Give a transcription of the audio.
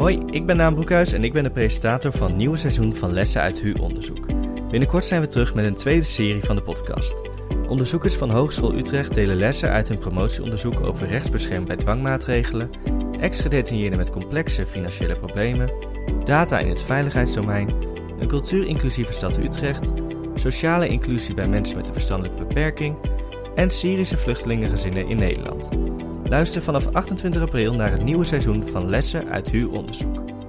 Hoi, ik ben Daan Broekhuis en ik ben de presentator van het nieuwe seizoen van Lessen uit HU Onderzoek. Binnenkort zijn we terug met een tweede serie van de podcast. Onderzoekers van Hogeschool Utrecht delen lessen uit hun promotieonderzoek over rechtsbescherming bij dwangmaatregelen, ex-gedetineerden met complexe financiële problemen, data in het veiligheidsdomein, een cultuurinclusieve stad Utrecht, sociale inclusie bij mensen met een verstandelijke beperking en Syrische vluchtelingengezinnen in Nederland. Luister vanaf 28 april naar het nieuwe seizoen van Lessen uit HU Onderzoek.